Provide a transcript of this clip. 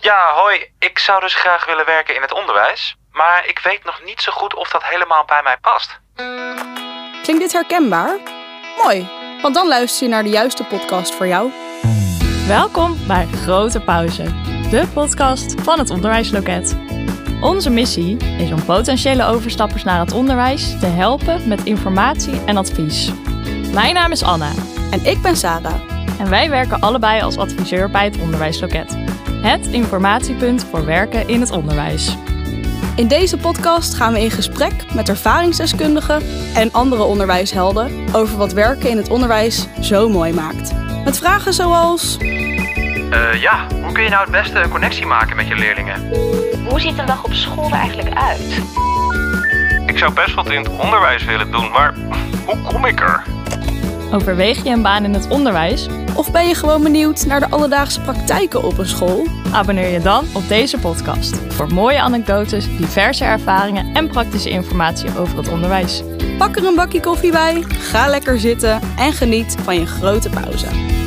Ja, hoi. Ik zou dus graag willen werken in het onderwijs. Maar ik weet nog niet zo goed of dat helemaal bij mij past. Klinkt dit herkenbaar? Mooi, want dan luister je naar de juiste podcast voor jou. Welkom bij Grote Pauze, de podcast van het Onderwijsloket. Onze missie is om potentiële overstappers naar het onderwijs te helpen met informatie en advies. Mijn naam is Anna En ik ben Sarah. En wij werken allebei als adviseur bij het Onderwijsloket. Het informatiepunt voor werken in het onderwijs. In deze podcast gaan we in gesprek met ervaringsdeskundigen en andere onderwijshelden over wat werken in het onderwijs zo mooi maakt. Met vragen zoals: Eh ja, hoe kun je nou het beste een connectie maken met je leerlingen? Hoe ziet een dag op school er eigenlijk uit? Ik zou best wat in het onderwijs willen doen, maar hoe kom ik er? Overweeg je een baan in het onderwijs? of ben je gewoon benieuwd naar de alledaagse praktijken op een school? Abonneer je dan op deze podcast voor mooie anekdotes, diverse ervaringen en praktische informatie over het onderwijs. Pak er een bakje koffie bij, ga lekker zitten en geniet van je grote pauze.